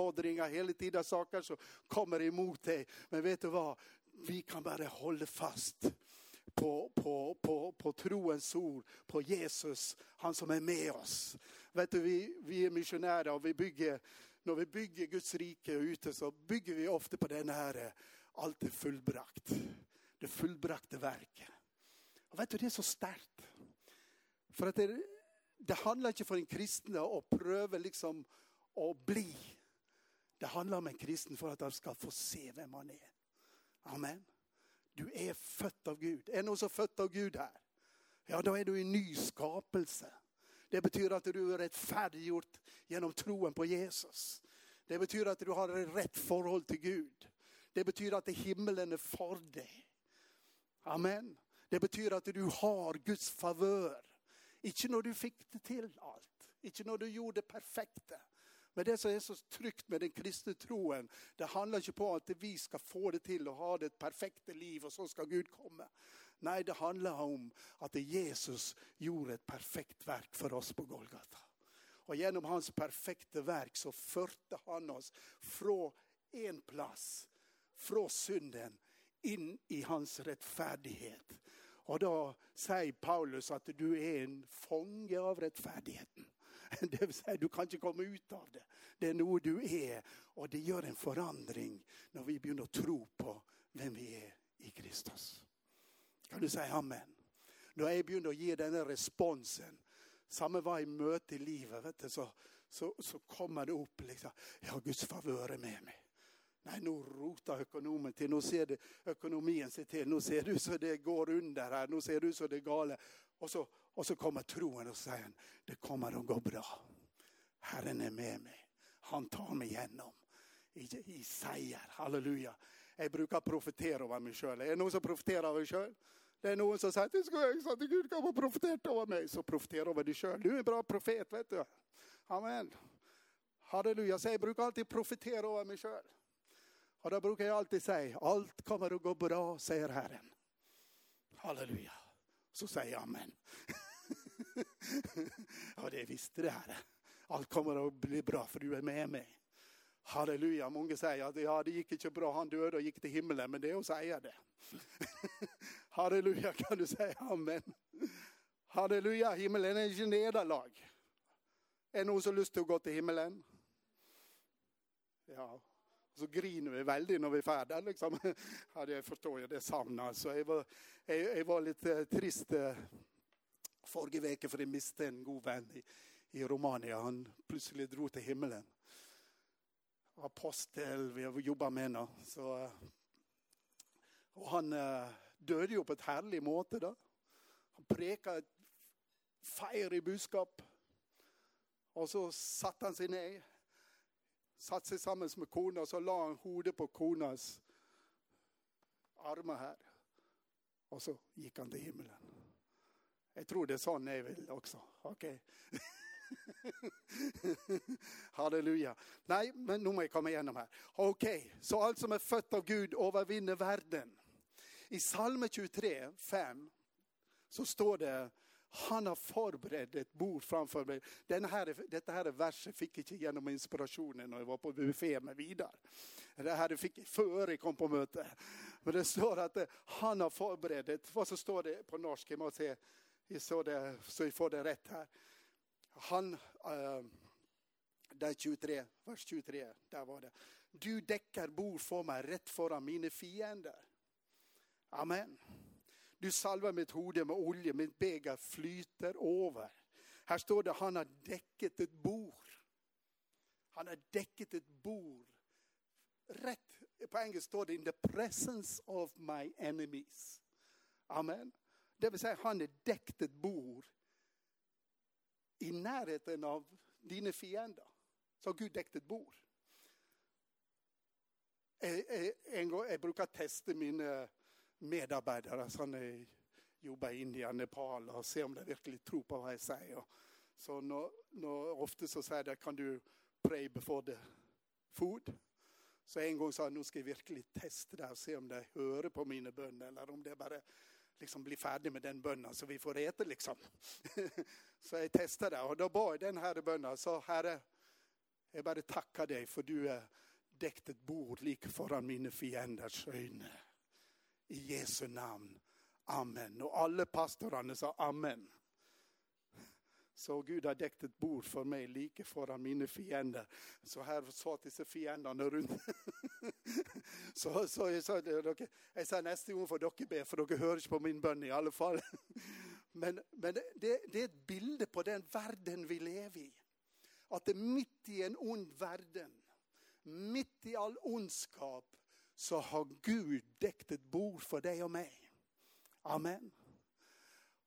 utfordringer, hela tiden saker som kommer emot dig. Men vet du vad? Vi kan bara hålla fast på, på, på, på troens ord, på Jesus, han som är med oss. Vet du, vi, vi är missionärer och vi bygger, när vi bygger Guds rike ute, så bygger vi ofta på den här, allt är fullbrakt. Det fullbrakte verket. Och vet du, Det är så starkt. För att det, det handlar inte för en kristen att pröva liksom att bli. Det handlar om en kristen för att han ska få se vem han är. Amen. Du är fött av Gud. Är någon noen som av Gud här. Ja, då är du en nyskapelse. Det betyder att du är rättfärdiggjort genom troen på Jesus. Det betyder att du har ett rätt förhåll till Gud. Det betyder att himmelen är för dig. Amen. Det betyder att du har Guds favör. Inte när du fick det till allt, inte när du gjorde det perfekta. Men det som är så tryggt med den kristna troen, det handlar inte på att vi ska få det till att ha det perfekta liv, och så ska Gud komma. Nej, det handlar om att Jesus gjorde ett perfekt verk för oss på Golgata. Och genom hans perfekta verk så förde han oss från en plats, från synden, in i hans rättfärdighet. Och då säger Paulus att du är en fånge av rättfärdigheten. Det vill säga, du kan kommer komme ut av det. Det är nog du är och det gör en förändring när vi börjar tro på vem vi är i Kristus. Kan du säga amen? Då är jag begynner ge den här responsen, Samma varje möte i livet, du, så, så, så, kommer det upp. liksom, har Guds favör med mig. Nej, nu rotar økonomen till, nu ser det ekonomin sig till, nu ser du så det går under här, nu ser du så det är galet. Och så, och så kommer troen och säger, det kommer att gå bra. Herren är med mig, Han tar mig igenom. i, i. Halleluja. Jag brukar profetera över mig själv. Är det någon som profeterar över sig själv? Det är någon som sier att Gud kan vara profetert över mig. Så profetera över dig själv, Du är en bra profet, vet du. Amen. Halleluja. Så jag brukar alltid profetera över mig själv. Och då brukar jag alltid säga, allt kommer att gå bra, säger Herren. Halleluja. Så säger jag amen. ja, det visste det, här. Allt kommer att bli bra, för du är med mig. Halleluja. många säger att ja, det gick inte bra, han døde och gick till himmelen. Men det är att säga det. Halleluja, kan du säga, amen. Halleluja, himmelen är inte nederlag. Är någon som lust att gå till himmelen? Ja. Så griner vi väldigt när vi färdas. Liksom. Ja, det förstår jag, det savnet. Altså. jag, var, jag, jag var lite trist eh, forrige uke fordi jeg mistet en god venn i, i Romania. Han plutselig dro til himmelen apostel vi har jobba med nå. Så, eh, og han eh, uh, døde jo på et herlig måte. da. Han preka et feirig budskap. Og så satte han seg ned, satte seg sammen med kona, og så la han hodet på konas armer her. Og så gikk han til himmelen. Jeg tror det er sånn jeg vil også. ok? Halleluja. Nei, men nå må jeg komme gjennom her. Ok, Så alt som er født av Gud, overvinner verden. I Salme 23, 5, så står det han har forberedt et bord framfor meg. Her, dette her verset fikk jeg ikke gjennom inspirasjonen når jeg var på buffé med Vidar. Det här fikk jeg før jeg kom på møte. Men det står at han har forberedt Hva så står det på norsk? Jeg må se så, det, så vi får det rätt här. Han uh, det 23, vers 23. där var det. Du däckar, bord för mig rätt foran mina fiender. Amen. Du salvar mitt hode med olja, mitt bägare flyter över. Här står det han har däcket ett bord. Han har däcket ett bord. Rätt, På engelska står det 'in the presence of my enemies'. Amen. Det vill säga, han är däktet bor bord i närheten av dina fiender. Så har Gud däktet bor. bord. Eh, eh, gång jeg, jag testa mina eh, medarbetare som jobbar i Indien, Nepal, och se om de verkligen tror på vad jag säger. Så når, når ofta så säger de kan du pray before the food. Så en gång sa jag, nu ska jag verkligen testa det och se om de hör på mina böner eller om det bara liksom bli ferdig med den bønna, så vi får ete, liksom. så jeg testa det, og da ba jeg denne bønna. Så Herre, Jag bara tackar dig för du är däckt ett bord lik föran mina fienders ögon. I Jesu namn. Amen. Och alla pastorerna sa amen. Så Gud har däckt ett bord för mig like föran mina fiender. Så här satt dessa fienderna runt. så, så jag sa, jag sa nästa gång får dere be, för dere hör inte på min bön i alla fall. Men, men det, det, är ett bild på den världen vi lever i. Att det mitt i en ond världen, mitt i all ondskap, så har Gud däckt ett bord för dig och mig. Amen.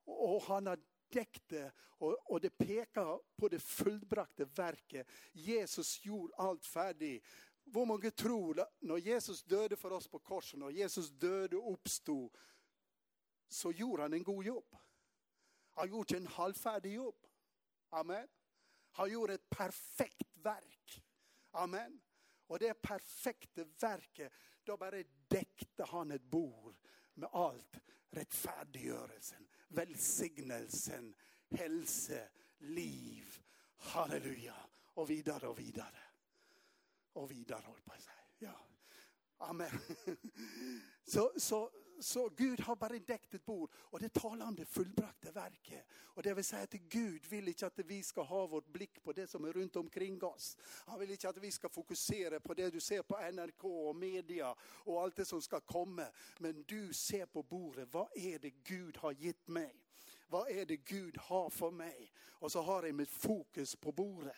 Och han har däckt och, och det pekar på det fullbrakte verket. Jesus gjorde allt färdigt. Hvor mange tror när Jesus döde för oss på korset, när Jesus döde och uppstod, så gjorde han en god jobb. Han gjorde en halvfärdig jobb. Amen. Han gjorde ett perfekt verk. Amen. Och det perfekta verket, då bara däckte han ett bord med allt. Rättfärdiggörelsen, välsignelsen, hälsa, liv. Halleluja. Och vidare och vidare. Och vidare håll på sig. Ja. Amen. Så, så, så Gud har bara däckt ett bord och det talar om det fullbrakta verket. Och det vill säga att Gud vill inte att vi ska ha vår blick på det som är runt omkring oss. Han vill inte att vi ska fokusera på det du ser på NRK och media och allt det som ska komma. Men du ser på bordet, vad är det Gud har gett mig? Vad är det Gud har för mig? Och så har jag mitt fokus på bordet.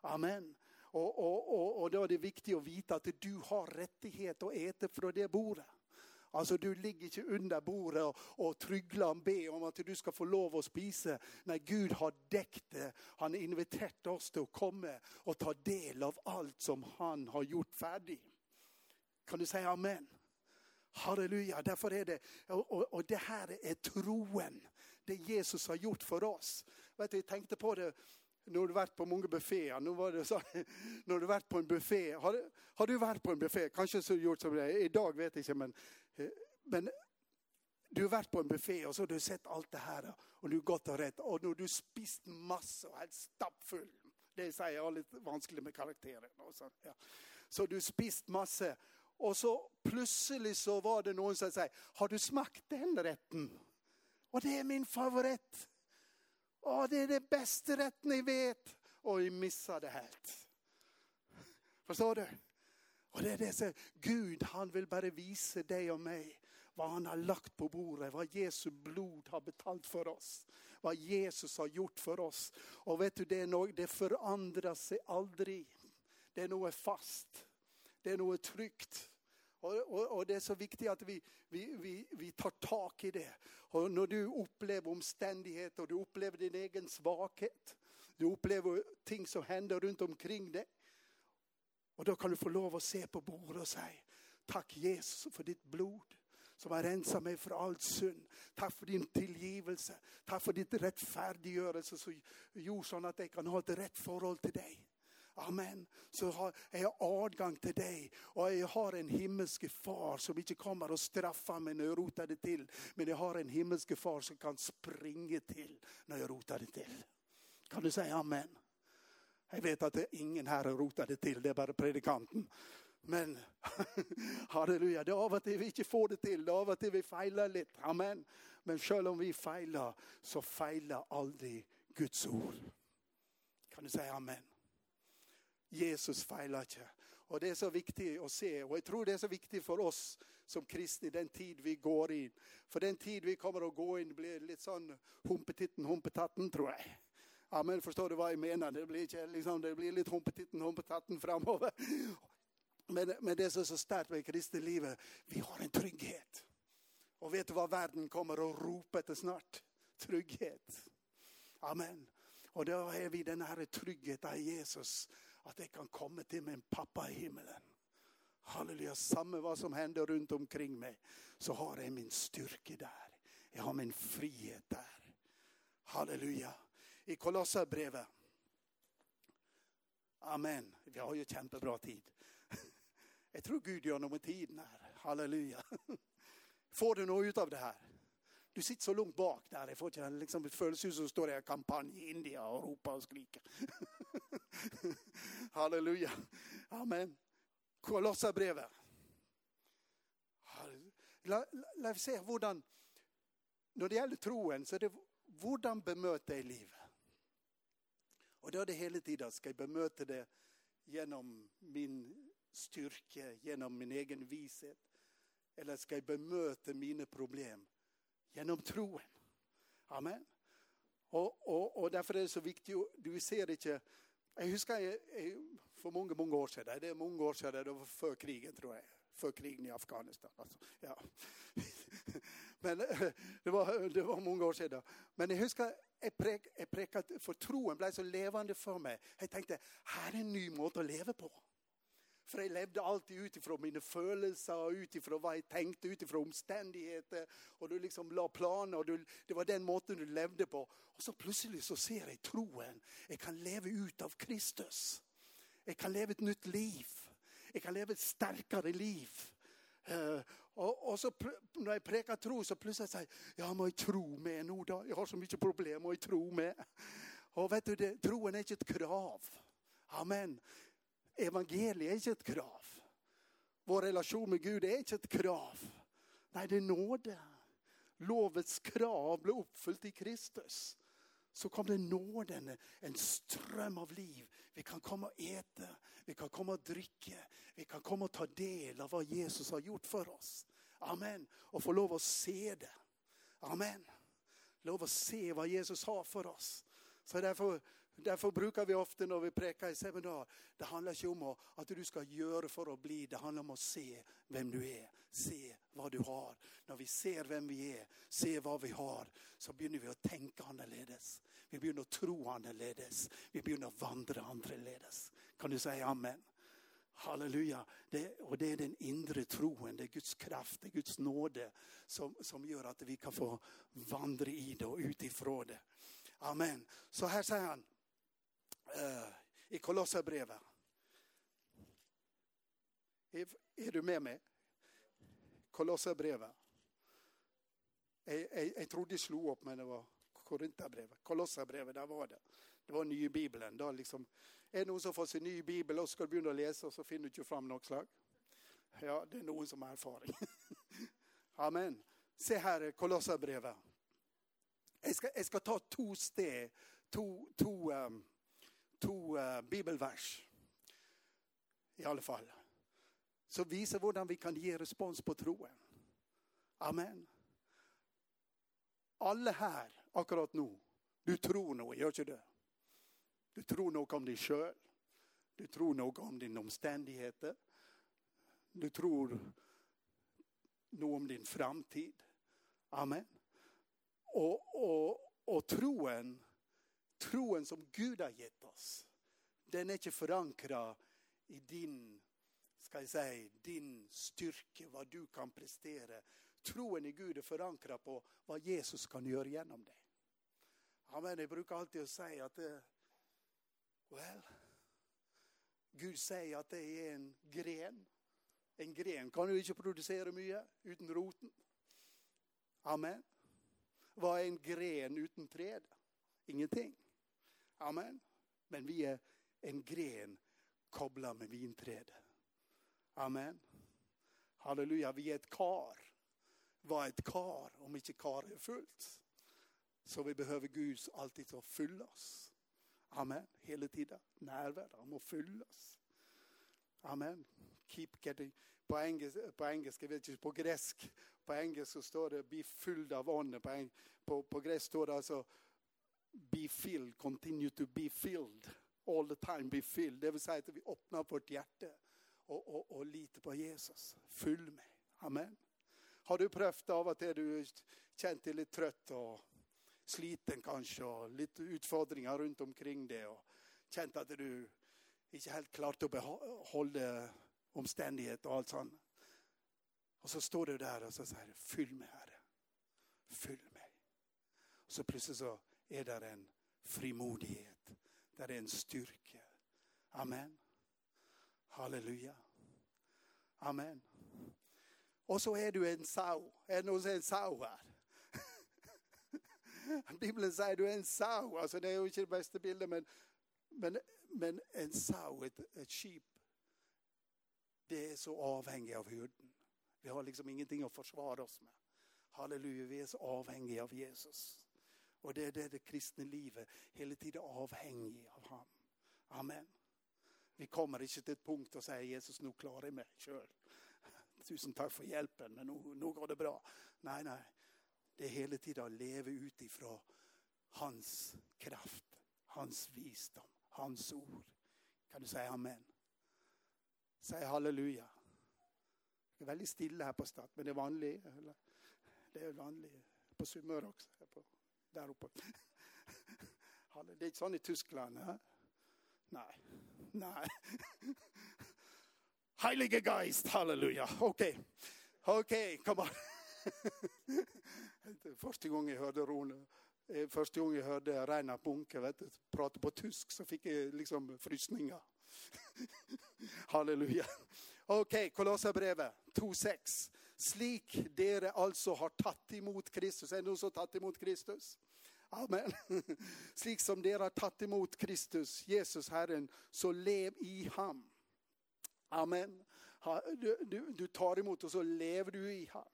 Amen. Och, och, och, och då är det viktigt att veta att du har rättighet att äta från det bordet. Alltså du ligger inte under bordet och, trygglar tryglar och ber om att du ska få lov att spisa. När Gud har däckt det. Han har inviterat oss till att komma och ta del av allt som han har gjort färdigt. Kan du säga amen? Halleluja, därför är det, och, och det här är troen. Det Jesus har gjort för oss. Vet du, jag tänkte på det nu har du varit på många bufféer. Nu var det så, nu har du varit på en buffé. Har, har du varit på en buffé? Kanske så gjort som det idag vet jag inte. Men, Eh, men du har varit på en buffé och så har du sett allt det här och du gått och rätt och nu har du spist massor, helt stappfull. Det säger jag lite vanskligt med karaktären. Så, ja. så du spist massor och så plötsligt så var det någon som säger, har du smakt den rätten? Och det är min favorit. Åh, det är det bästa rätten ni vet. Och vi missade helt. Förstår du? Och det är det som, Gud han vill bara visa dig och mig vad han har lagt på bordet, vad Jesu blod har betalt för oss. Vad Jesus har gjort för oss. Och vet du, det, är något, det förändras sig aldrig. Det är något fast. Det är något tryggt. Och, och, och, det är så viktigt att vi, vi, vi, vi tar tag i det. Och när du upplever omständigheter och du upplever din egen svaghet. Du upplever ting som händer runt omkring dig. Och då kan du få lov att se på bordet och säga, tack Jesus för ditt blod som har rensat mig för all synd. Tack för din tillgivelse. Tack för ditt rättfärdiggörelse som gjorde så att jag kan ha ett rätt förhåll till dig. Amen. Så har jag adgang till dig och jag har en himmelsk far som inte kommer att straffa mig när jag rotar det till. Men jag har en himmelsk far som kan springa till när jag rotar det till. Kan du säga amen? Jag vet att det är ingen här och rotade till, det är bara predikanten. Men halleluja, det är av att till vi inte får det till, det är av att till vi feilar lite. Amen. Men själv om vi feilar så feilar aldrig Guds ord. Kan du säga amen? Jesus feilar inte. Och det är så viktigt att se och jag tror det är så viktigt för oss som kristna den tid vi går in. För den tid vi kommer att gå in blir lite sån humpetitten humpetatten tror jag. Ja, men förstår du vad jag menar? Det blir, liksom, det blir lite humpetitten humpetatten framöver. Men, men det som är så starkt med kristelivet, vi har en trygghet. Och vet du vad världen kommer att ropa efter snart? Trygghet. Amen. Och då är vi den här tryggheten i Jesus att det kan komma till min pappa i himlen. Halleluja, samma vad som händer runt omkring mig så har jag min styrka där. Jag har min frihet där. Halleluja. I Kolosserbrevet. Amen. Vi har ju kämpebra tid. Jag tror Gud gör något med tiden här. Halleluja. Får du något ut av det här? Du sitter så långt bak där, Jag får liksom, det följs ju som står i kampanj i India och ropar och skriker. Halleluja. Amen. Kolosserbrevet. Låt oss se hur det gäller troen, så er det hvordan bemöter i livet? Og da er det hele tida skal jeg bemøte det gjennom min styrke, gjennom min egen vishet? Eller skal jeg bemøte mine problem gjennom troen? Amen. Og, og, og derfor er det så viktig Du ser ikke Jeg husker jeg, jeg, for mange mange år siden, det er mange år siden, det var før krigen, tror jeg. Før krigen i Afghanistan. Altså. Ja. Men det var, det var, mange år siden. Men jeg husker jeg, prek, jeg preket, for troen ble så levende for meg. Jeg tenkte her er en ny måte å leve på. For jeg levde alltid ut ifra mine følelser, ut ifra hva jeg tenkte, ut ifra omstendigheter. Og du liksom la planer, og du, det var den måten du levde på. Og så plutselig så ser jeg troen. Jeg kan leve ut av Kristus. Jeg kan leve et nytt liv. Jeg kan leve et sterkere liv. Uh, och, och så när jag prekar tro, så plötsligt säger jag, ja, må tro med nu då, jag har så mycket problem att tro med? Och vet du, det, troen är inte ett krav. Amen. Evangeliet är inte ett krav. Vår relation med Gud är inte ett krav. Nej, det är nåde. Lovets krav blev uppfyllt i Kristus. Så kom det nåden, en ström av liv. Vi kan komma och äta, vi kan komma och dricka, Vi kan komma och ta del av vad Jesus har gjort för oss. Amen. och få lov att se det. Amen. Lov att se vad Jesus har för oss. Så därför, därför brukar vi ofta när vi präkar i seminar, det handlar ju om att du ska göra för att bli, det handlar om att se vem du är, Se vad du har. När vi ser vem vi är, se vad vi har, så begynner vi att tänka annorledes. Vi begynner att tro annorledes, Vi begynner att vandra annorledes. Kan du säga amen? Halleluja. Det, och det är den inre troen, det är Guds kraft, det är Guds nåde som, som gör att vi kan få vandra i det och utifrån det. Amen. Så här säger han uh, i Kolosserbrevet. Är, är, du med mig? Kolosserbrevet. Jag, jag, jag trodde det slog upp, men det var Korintabrevet. Kolosserbrevet, där var det. Det var nye Bibeln, då liksom, er det noen som får sin ny bibel, og skal begynne å lese, og så finner du ikke fram något slag? Ja, det er noen som har erfaring. Amen. Se her, Kolosserbrevet. Jeg skal, jeg skal ta to sted, to, to um, ehm, to uh, eh, bibelvers, i alle fall, som viser hvordan vi kan gi respons på troen. Amen. Alle her akkurat nå, du tror noe, gjør ikke det? Du tror nog om dig själv. Du tror nog om din omständigheter. Du tror nog om din framtid. Amen. Och, och, och troen troen som Gud har gett oss, den är inte förankrad i din ska jag säga, din styrka, vad du kan prestera. Troen i Gud är förankrad på vad Jesus kan göra genom dig. Amen. jag brukar alltid säga att det, Well, Gud sier at det er en gren. En gren kan jo ikke produsere mye uten roten. Amen. Hva er en gren uten träd? Ingenting. Amen. Men vi er en gren kobla med vintreet. Amen. Halleluja. Vi er et kar. Hva er et kar om ikke karet er fullt? Så vi behøver Gud alltid til å fylle oss. Amen. Hele tida. Nærvær. Han må fylle oss. Amen. Keep getting på engelska, på engelska vet jag, på gresk På engelska så står det 'bli fylld av ånden'. På, på, på gresk står det alltså be filled, continue to be filled. All the time be filled. Det vill säga att vi öppnar vårt hjärta och, och, och litar på Jesus. Fyll mig, Amen. Har du prövat av att är du känt dig lite trött och sliten kanske och lite utfordringar runt omkring det, och känt att du inte helt klart att behålla omständigheter och allt sånt. Och så står du där och så säger du, 'Fyll mig Herre. Fyll mig. Och så plötsligt så är där en frimodighet. där är en styrka. Amen. Halleluja. Amen. Och så är du en sau. är det en sau här? Bibeln säger du är en sau. alltså det är inte den bästa bilden, men, Men, men en sau, ett, ett sheep, det är så avhängigt av hyrden. Vi har liksom ingenting att försvara oss med. Halleluja, vi är så avhängiga av Jesus. Och det är det, det kristna livet, hela tiden avhängig av honom. Amen. Vi kommer inte till ett punkt och säger Jesus, nu klarar jag mig, kör. Tusen tack för hjälpen, men nu, nu går det bra. Nej, nej. Det är hela tiden att leva utifrån hans kraft, hans visdom, hans ord. Kan du säga amen? Säg halleluja. Det är väldigt stilla här på Stad, men det är vanligt. Det är vanligt på Sunnmøre också. På, där. Det är inte sånn i Tyskland. He? Nej. Nej. Heilige Geist, halleluja. Okej, OK, okej, kom on. Första gången jag hörde Rune, eh, första gången jag hörde Reinhard Bunke vet du, prata på tysk så fick jag liksom frysningar. Halleluja. Okej, okay, Kolosserbrevet 2.6. Slik dere alltså har tagit emot Kristus. Är det någon som tagit emot Kristus? Amen. Slik som dere har tagit emot Kristus, Jesus Herren, så lev i ham. Amen. Du, du, du tar emot och så lever du i ham.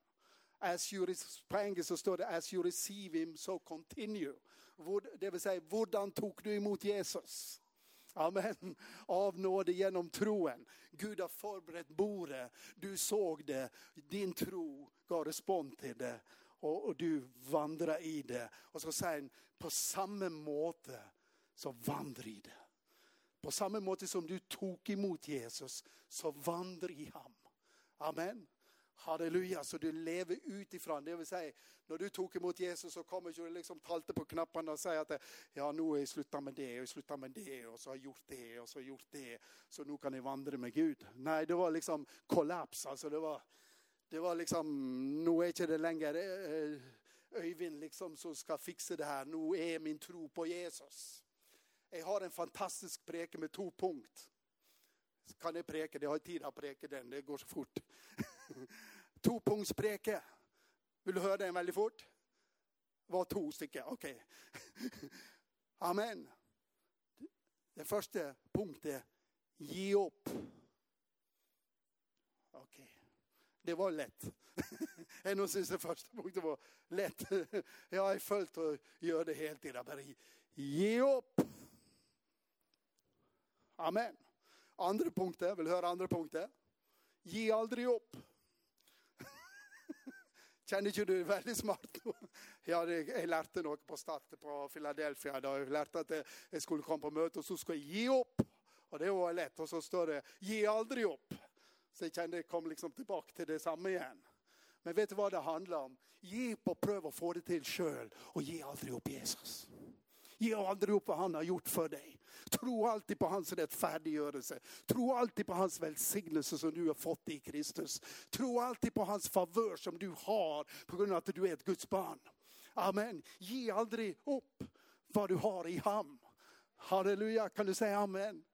As you, på engelska står det as you receive him, so continue. Det vill säga, hurdan tog du emot Jesus? Amen. Av nåde genom troen. Gud har förberett bordet. Du såg det. Din tro gav respons till det. Och, och, du vandrar i det. Och så säger han, på samma måte så vandrar i det. På samma måte som du tog emot Jesus, så vandra i ham. Amen. Halleluja, så du lever utifrån. Det vill säga, när du tog emot Jesus så kommer du liksom talta på knapparna och säga att ja, nu är jag slutat med det och slutat med det och så har jag gjort det och så har jag gjort det. Så nu kan jag vandra med Gud. Nej, det var liksom kollaps. Alltså det var, det var liksom, nu är inte det längre eh, Öyvind liksom som ska fixa det här. Nu är min tro på Jesus. Jag har en fantastisk preke med två punkt. Kan jag preka? jag har tid att preka den, det går så fort. Topunktspreke. Vill du höra den väldigt fort? Var två stycken, okej. Okay. Amen. Den första punkten ge upp. Okej, okay. det var lätt. En syns den första punkten var lätt. Jag har följt och gör det helt tiden. Bara ge upp. Amen. Andra punkten, vill du höra andra punkten? Ge aldrig upp. Känner inte du väldigt smart? Jag, jag lärt mig på starten på Philadelphia. Jag lärde att jag skulle komma på möte och så ska jag ge upp. Och det var lätt. Och så står det, ge aldrig upp. Så jag kände, jag kom liksom tillbaka till detsamma igen. Men vet du vad det handlar om? Ge upp och pröva att få det till själv och ge aldrig upp Jesus. Ge aldrig upp vad han har gjort för dig. Tro alltid på hans rättfärdiggörelse. Tro alltid på hans välsignelse som du har fått i Kristus. Tro alltid på hans favör som du har på grund av att du är ett Guds barn. Amen. Ge aldrig upp vad du har i hamn. Halleluja, kan du säga amen?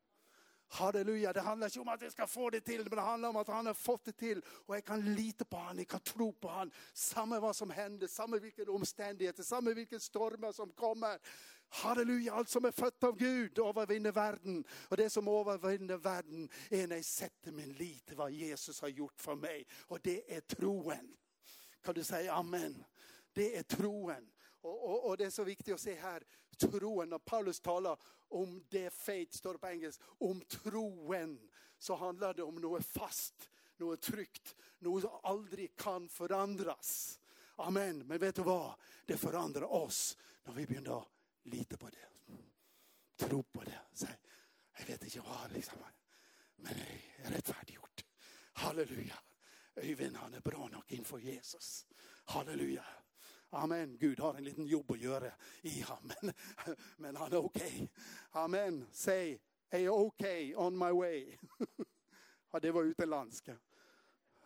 Halleluja, det handlar inte om att jag ska få det till, men det handlar om att han har fått det till. Och jag kan lita på honom, jag kan tro på honom. Samma vad som händer, samma vilka omständigheter, samma vilken stormar som kommer. Halleluja, allt som är fött av Gud övervinner världen. Och det som övervinner världen är när jag sätter min lit till vad Jesus har gjort för mig. Och det är troen. Kan du säga amen? Det är troen. Och, och, och, det är så viktigt att se här, troen, när Paulus talar om det faith, står det på engelska, om troen, så handlar det om något fast, något tryggt, något som aldrig kan förändras. Amen. Men vet du vad? Det förändrar oss när vi börjar lita på det. Tro på det. Säg, jag vet inte vad liksom, men jag är rättfärdiggjort. Halleluja. Öyvind han är bra nog inför Jesus. Halleluja. Amen. Gud har en liten jobb att göra i honom. Men, men han är okej. Okay. Amen. Säg, är jag okej okay on my way? ja, det var utomlandska.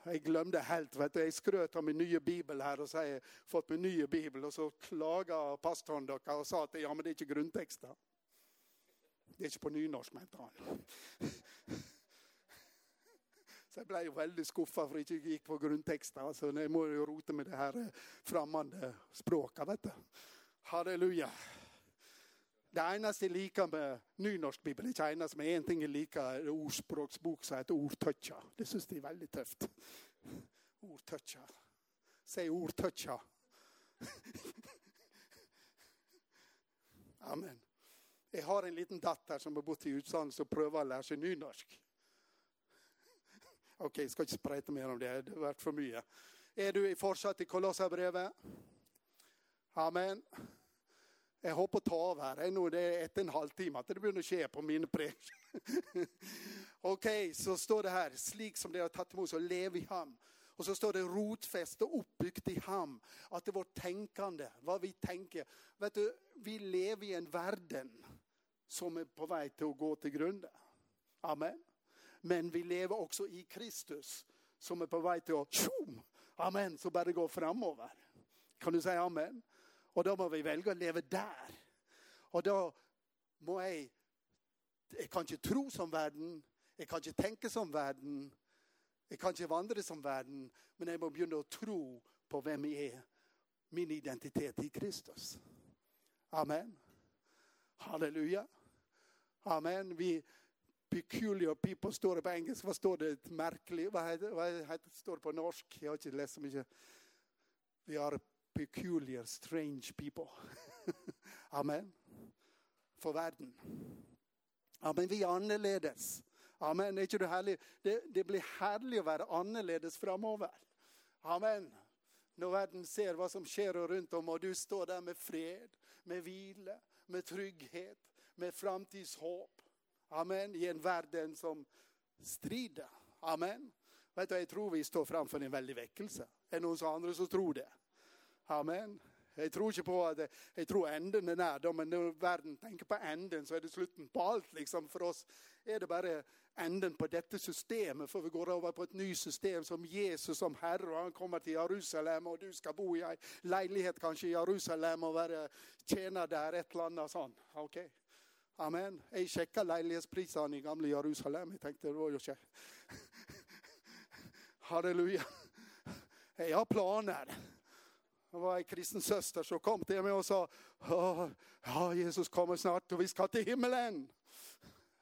Jag glömde helt, vet du. jag skröt om min nya bibel här och säger, fått min nya bibel och så klagade pastorn och sa att ja, men det är inte grundtexten. Det är inte på nynorsk, mente han. Så jag blev väldigt skuffad för att jag gick på grundtexten. Alltså, jag må ju rota med det här eh, främmande språket. Vet du. Halleluja. Det eneste jeg med nynorsk bibel, ikke eneste, men én ting jeg liker, ordspråksbok som heter Ordtøkja. Det syns jeg er veldig tøft. Ordtøkja. Si ordtøkja. Amen. Jeg har en liten datter som har bodd i utlandet som prøver å lære seg nynorsk. Ok, jeg skal ikke spreite mer om det. Det har vært for mye. Er du fortsatt i Kolosserbrevet? Amen. Jeg håper å ta av her. Jeg nå det er och en halvtime at det begynner å skje på mine prek. ok, så står det her slik som dere har tatt imot, så lev i ham. Och så står det rotfäste uppbyggt i ham. att det är vårt tänkande, vad vi tänker. Vet du, Vi lever i en världen som är på väg till att gå till grunden. Amen. Men vi lever också i Kristus, som är på väg till att, tjum, Amen, så börjar det gå framöver. Kan du säga amen? Og da må vi velge å leve der. Og da må jeg Jeg kan ikke tro som verden. Jeg kan ikke tenke som verden. Jeg kan ikke vandre som verden. Men jeg må begynne å tro på hvem jeg er. Min identitet i Kristus. Amen. Halleluja. Amen. Vi, peculiar people står det på engelsk. Hva står det? Merkelig? Hva, heter, hva heter, står det på norsk? Jeg har ikke lest så mye. Vi har peculiar, strange people. Amen. For verden. Amen. Vi er annerledes. Amen. Er ikke det herlig? Det, det blir herlig å være annerledes framover. Amen. Når verden ser hva som skjer rundt om, og du står der med fred, med hvile, med trygghet, med framtidshåp. Amen. I en verden som strider. Amen. Vet du, Jeg tror vi står framfor en veldig vekkelse. Er det noen andre som tror det? Amen. Jeg tror ikke på at jeg tror enden er nær, men når verden tenker på enden, så er det slutten på alt. liksom. For oss er det bare enden på dette systemet, for vi går over på et nytt system som Jesus som Herre. og Han kommer til Jerusalem, og du skal bo i ei leilighet kanskje i Jerusalem og være tjener der, et eller annet sånn. ok? Amen. Jeg sjekka leilighetsprisene i gamle Jerusalem. Jeg tenkte det var jo ikke Halleluja. Jeg har planer. Det var en kristen syster som kom till mig och sa ja, Jesus kommer snart, och vi ska till himmelen.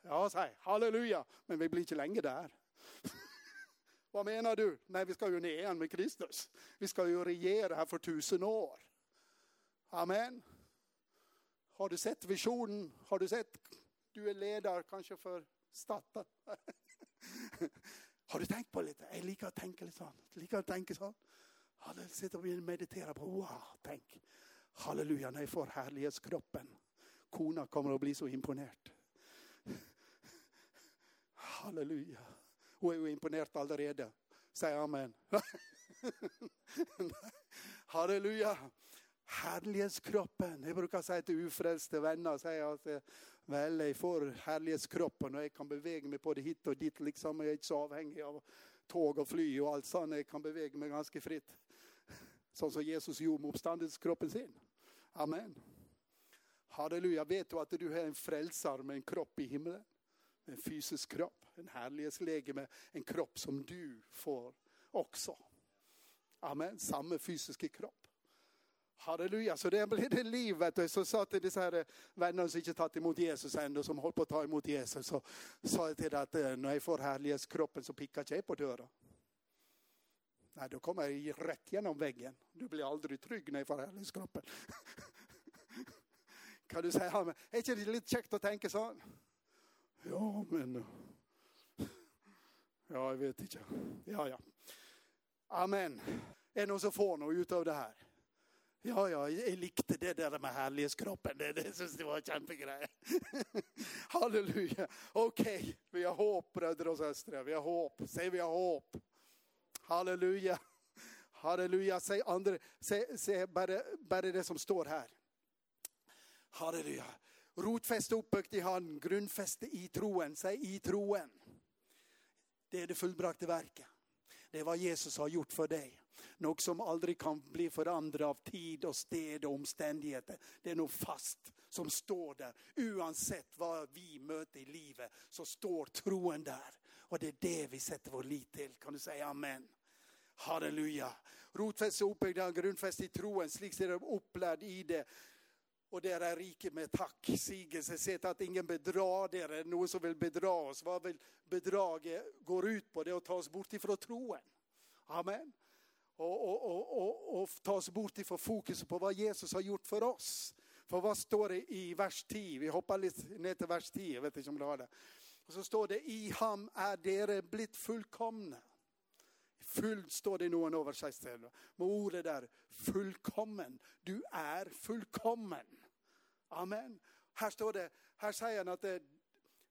Ja, sa. Halleluja. Men vi blir inte länge där. Vad menar du? Nej, vi ska ju ner igen med Kristus. Vi ska ju regera här för tusen år. Amen. Har du sett visionen? Har du sett Du är ledare, kanske för staten. Har du tänkt på lite? Jag liker lika tenke lite sånt. Liker å. Hadde sitter och mediterar på wow, tänk, Halleluja, när jag får härlighetskroppen. Kona kommer att bli så imponerad. Halleluja. Hon är ju imponerad allerede. Säg amen. Halleluja. Härlighetskroppen. Jag brukar säga till til vänner, venner att alltså, väl, jag får härlighetskroppen och jag kan beväga mig både hit och dit. liksom. jag är inte så avhängig av tåg och fly och allt sånt. jag kan beväga mig ganska fritt. Så som Jesus gjorde med oppstandelseskroppen sin. Amen. Halleluja. Vet du att du är en frälsare med en kropp i himlen? En fysisk kropp. En härlighetsläge med En kropp som du får också. Amen. samma fysiska kropp. Halleluja. Så det blir det livet. Och. Så sa till disse her som inte tagit emot Jesus ennå, som håller på att ta emot Jesus, så sa jag till dem att eh, när jag får härlighetskroppen så pickar jag på dörren. Nej, då kommer jag rätt genom väggen. Du blir aldrig trygg när jeg får kan du säga, är ikke det lite käckt att tänka så? Ja, men Ja, jag vet inte. Ja, ja. Amen. Är det noen som får något utav det här? Ja, ja, jag likte det där med härlighetskroppen. Det, det syns det var kjempegreier. Halleluja. OK, vi har hopp bröder och systrar. Vi har hopp. Säg vi har hopp. Halleluja. Halleluja. säg andre, säg, säg bara, bara det som står här. Halleluja. Rotfäste uppbyggt i hand, grundfäste i troen. säg i troen. Det är det fullbrakte verket. Det är vad Jesus har gjort för dig. Något som aldrig kan bli förändrat av tid och sted och omständigheter. Det är något fast som står där. Uansett vad vi möter i livet, så står troen där. Och det är det vi sätter vår lit till, Kan du säga amen? Halleluja. Rotfäst och uppbyggd av grundfäst i troen, slik ser de upplärd i det och där är riket med tack, sigelse, sett att ingen bedrar er, någon som vill bedra oss. Vad vill bedraget går ut på? Det är att ta oss bort ifrån troen. Amen. Och, och, och, och, och ta oss bort ifrån fokus på vad Jesus har gjort för oss. För vad står det i vers 10? Vi hoppar lite ner till vers 10, jag vet inte om du har det. Och så står det, i ham är dere blivit fullkomna fullt, står det i någon översättning. Med ordet där, fullkommen. Du är fullkommen. Amen. Här står det, här säger han att det, eh,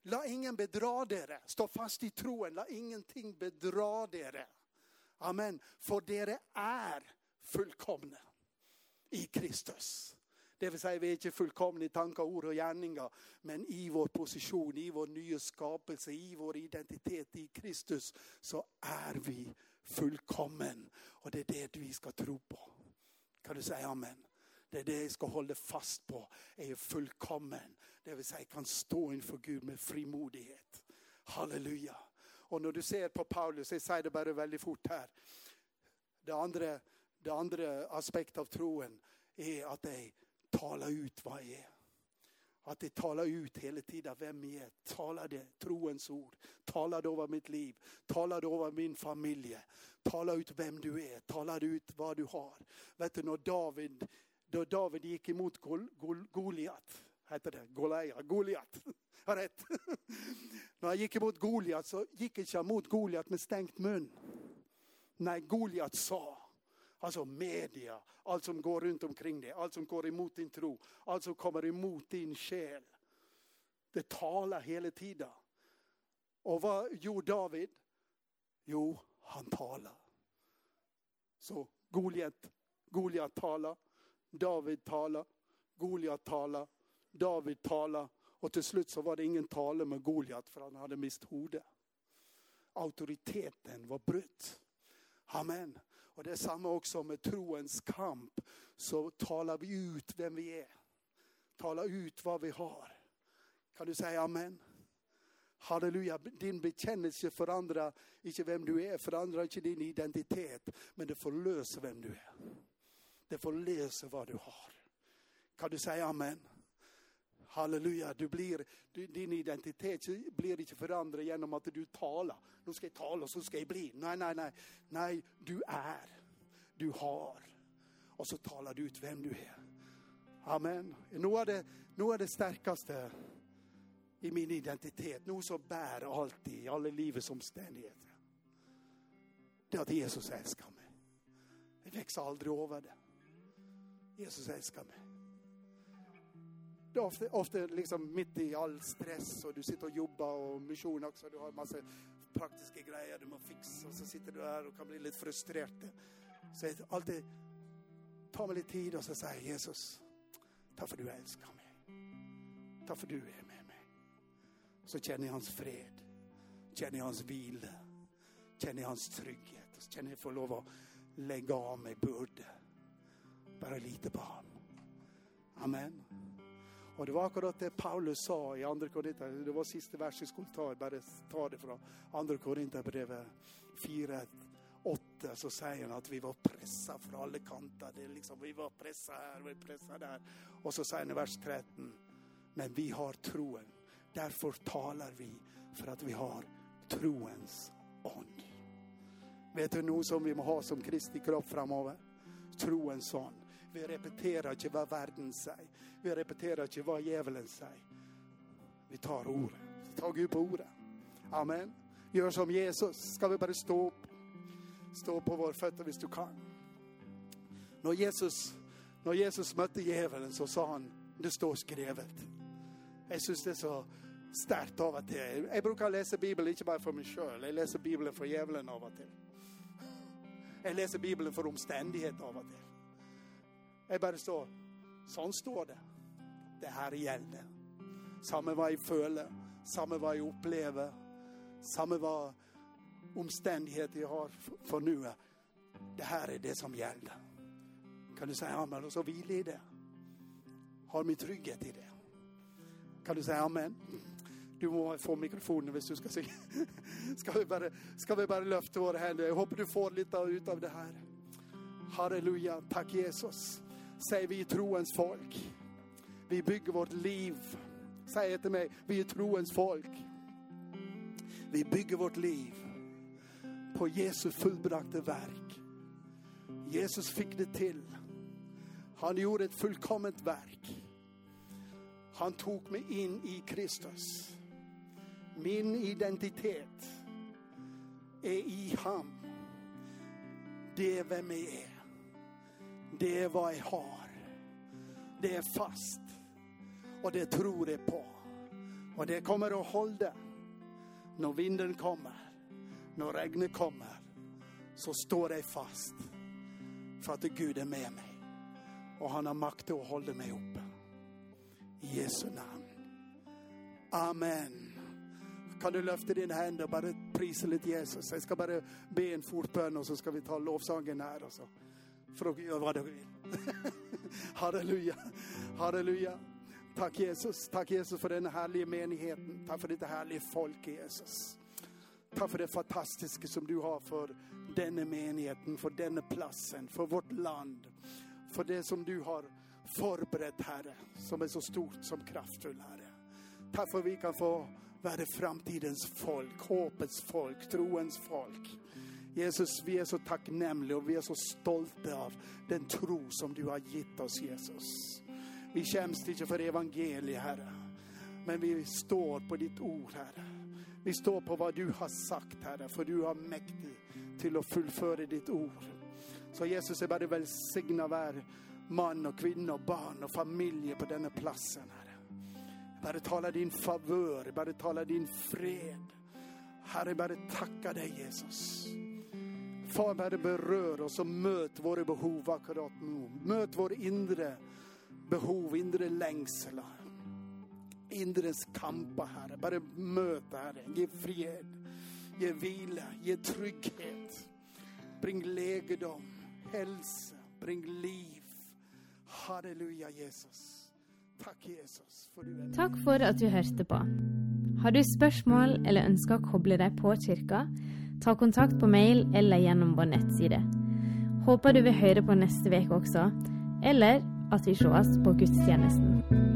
la ingen bedra dere. Stå fast i troen, la ingenting bedra dere. Amen. För dere är fullkomna i Kristus. Det vill säga vi är inte fullkomna i tankar, ord och gärningar. Men i vår position, i vår nya skapelse, i vår identitet i Kristus så är vi fullkommen. Och det är det vi ska tro på. Kan du säga amen? Det är det jag ska hålla fast på, är fullkommen. Det vill säga jag kan stå inför Gud med frimodighet. Halleluja. Och när du ser på Paulus, jag säger det bara väldigt fort här. Det andra, det andra aspekt av troen är att jag talar ut vad jag är. Att det talar ut hela tiden vem jag är. Tala det, troens ord. Tala det över mitt liv. Tala det över min familj. Tala ut vem du är. Tala ut vad du har. Vet du när David, då David gick emot Gol, Gol, Goliat. hette det Goliat? Goliat. Har rätt. när han gick emot Goliat så gick han inte emot Goliat med stängt mun. När Goliat sa Alltså media, allt som går runt omkring dig, allt som går emot din tro, allt som kommer emot din själ. Det talar hela tiden. Och vad gjorde David? Jo, han talar. Så Goliat, Goliat talar, David talar, Goliat talar, David talar och till slut så var det ingen tale med Goliat för han hade mist hodet. Auktoriteten var brutt. Amen. Och det är samma också med troens kamp. Så talar vi ut vem vi är. Talar ut vad vi har. Kan du säga amen? Halleluja, din bekännelse förändrar inte vem du är, förändrar inte din identitet. Men det förlöser vem du är. Det förlöser vad du har. Kan du säga amen? Halleluja, du blir, du, din identitet blir inte förändrad genom att du talar. Nu ska jag tala så ska jag bli. Nej, nej, nej. Nej, du är. Du har. Och så talar du ut vem du är. Amen. Nu är det, nu är det starkaste i min identitet, nu så bär alltid i alla livets omständigheter. Det är att Jesus älskar mig. Jag växer aldrig över det. Jesus älskar mig. Det är ofta, ofta liksom mitt i all stress och du sitter och jobbar och mission också. Du har en massa praktiska grejer du måste fixa och så sitter du där och kan bli lite frustrerad. Så jag alltid tar mig lite tid och så säger Jesus, tack för du älskar mig. Tack för du är med mig. Så känner jag hans fred, känner jag hans vila, känner jag hans trygghet. Och så känner jag får lov att lägga av mig börda. Bara lite på honom. Amen. Och det var akkurat det Paulus sa i andra Korinthierbrevet, det var sista versen jag skulle ta, bara ta det från andra Korinthierbrevet 4, 8 så säger han att vi var pressade från alla kanter. Det är liksom, vi var pressade här, vi pressade där. Och så säger han i vers 13, men vi har troen. Därför talar vi för att vi har troens ond. Vet du något som vi måste ha som Kristi kropp framöver? Troens ond. Vi repeterar inte vad världen säger. Vi repeterar inte vad djävulen säger. Vi tar ordet. Vi tar Gud på ordet. Amen. Gör som Jesus. Ska vi bara stå upp? Stå på våra fötter visst du kan. När Jesus, när Jesus mötte djävulen så sa han, det står skrivet. Jag syns det är så starkt av att det Jag brukar läsa Bibeln inte bara för mig själv, jag läser Bibeln för djävulen av och till. Jag läser Bibeln för omständighet av och till. Jag bara står, sånt står det. Det här gäller. Samma vad jag føler, samma vad jag upplever, samma vad omständigheter jag har för nu. Det här är det som gäller. Kan du säga amen och så vila i det. Har min trygghet i det. Kan du säga amen? Du må få mikrofonen om du ska säga. Ska vi bara, ska vi bara lyfta våra händer? Jag hoppas du får lite ut av det här. Halleluja, tack Jesus. Säger vi troens folk. Vi bygger vårt liv. Säg till mig, vi är troens folk. Vi bygger vårt liv på Jesu fullbrakte verk. Jesus fick det till. Han gjorde ett fullkomligt verk. Han tog mig in i Kristus. Min identitet är i ham. Det är vem jag är. Det är vad jag har. Det är fast. Och det tror jag på. Och det kommer att hålla. När vinden kommer, när regnet kommer, så står jag fast. För att Gud är med mig. Och han har makt att hålla mig uppe. I Jesu namn. Amen. Kan du lyfta din hand och bara prisa lite Jesus? Jag ska bara be en fotbön och så ska vi ta lovsången här. Och så får göra vad du vill. Halleluja. Halleluja. Tack Jesus. Tack Jesus för den härliga menigheten. Tack för ditt härliga folk Jesus. Tack för det fantastiska som du har för denna menigheten, för denna platsen, för vårt land. För det som du har förberett Herre, som är så stort som kraftfull Herre. Tack för att vi kan få vara framtidens folk, hoppets folk, troens folk. Jesus, vi är så tacknämliga och vi är så stolta av den tro som du har gett oss Jesus. Vi skäms inte för evangeliet Herre, men vi står på ditt ord Herre. Vi står på vad du har sagt Herre, för du har mäktig till att fullföra ditt ord. Så Jesus, jag bara välsigna var man och kvinna och barn och familjer på denna platsen Herre. Bara tala din favör, bara tala din fred. Herre, bara tacka dig Jesus. Far, bara berör oss och möt våra behov akkurat nu. Möt vår inre behov, inre längsel. Inre kampa, Herre. Bara möta Herre. Ge fred, ge vila, ge trygghet. Bring läkedom, hälsa, bring liv. Halleluja Jesus. Takk, Jesus. For du er Takk for at du hørte på. Har du spørsmål eller ønsker å koble deg på kirka, ta kontakt på mail eller gjennom vår nettside. Håper du vil høre på neste uke også, eller at vi sees på gudstjenesten.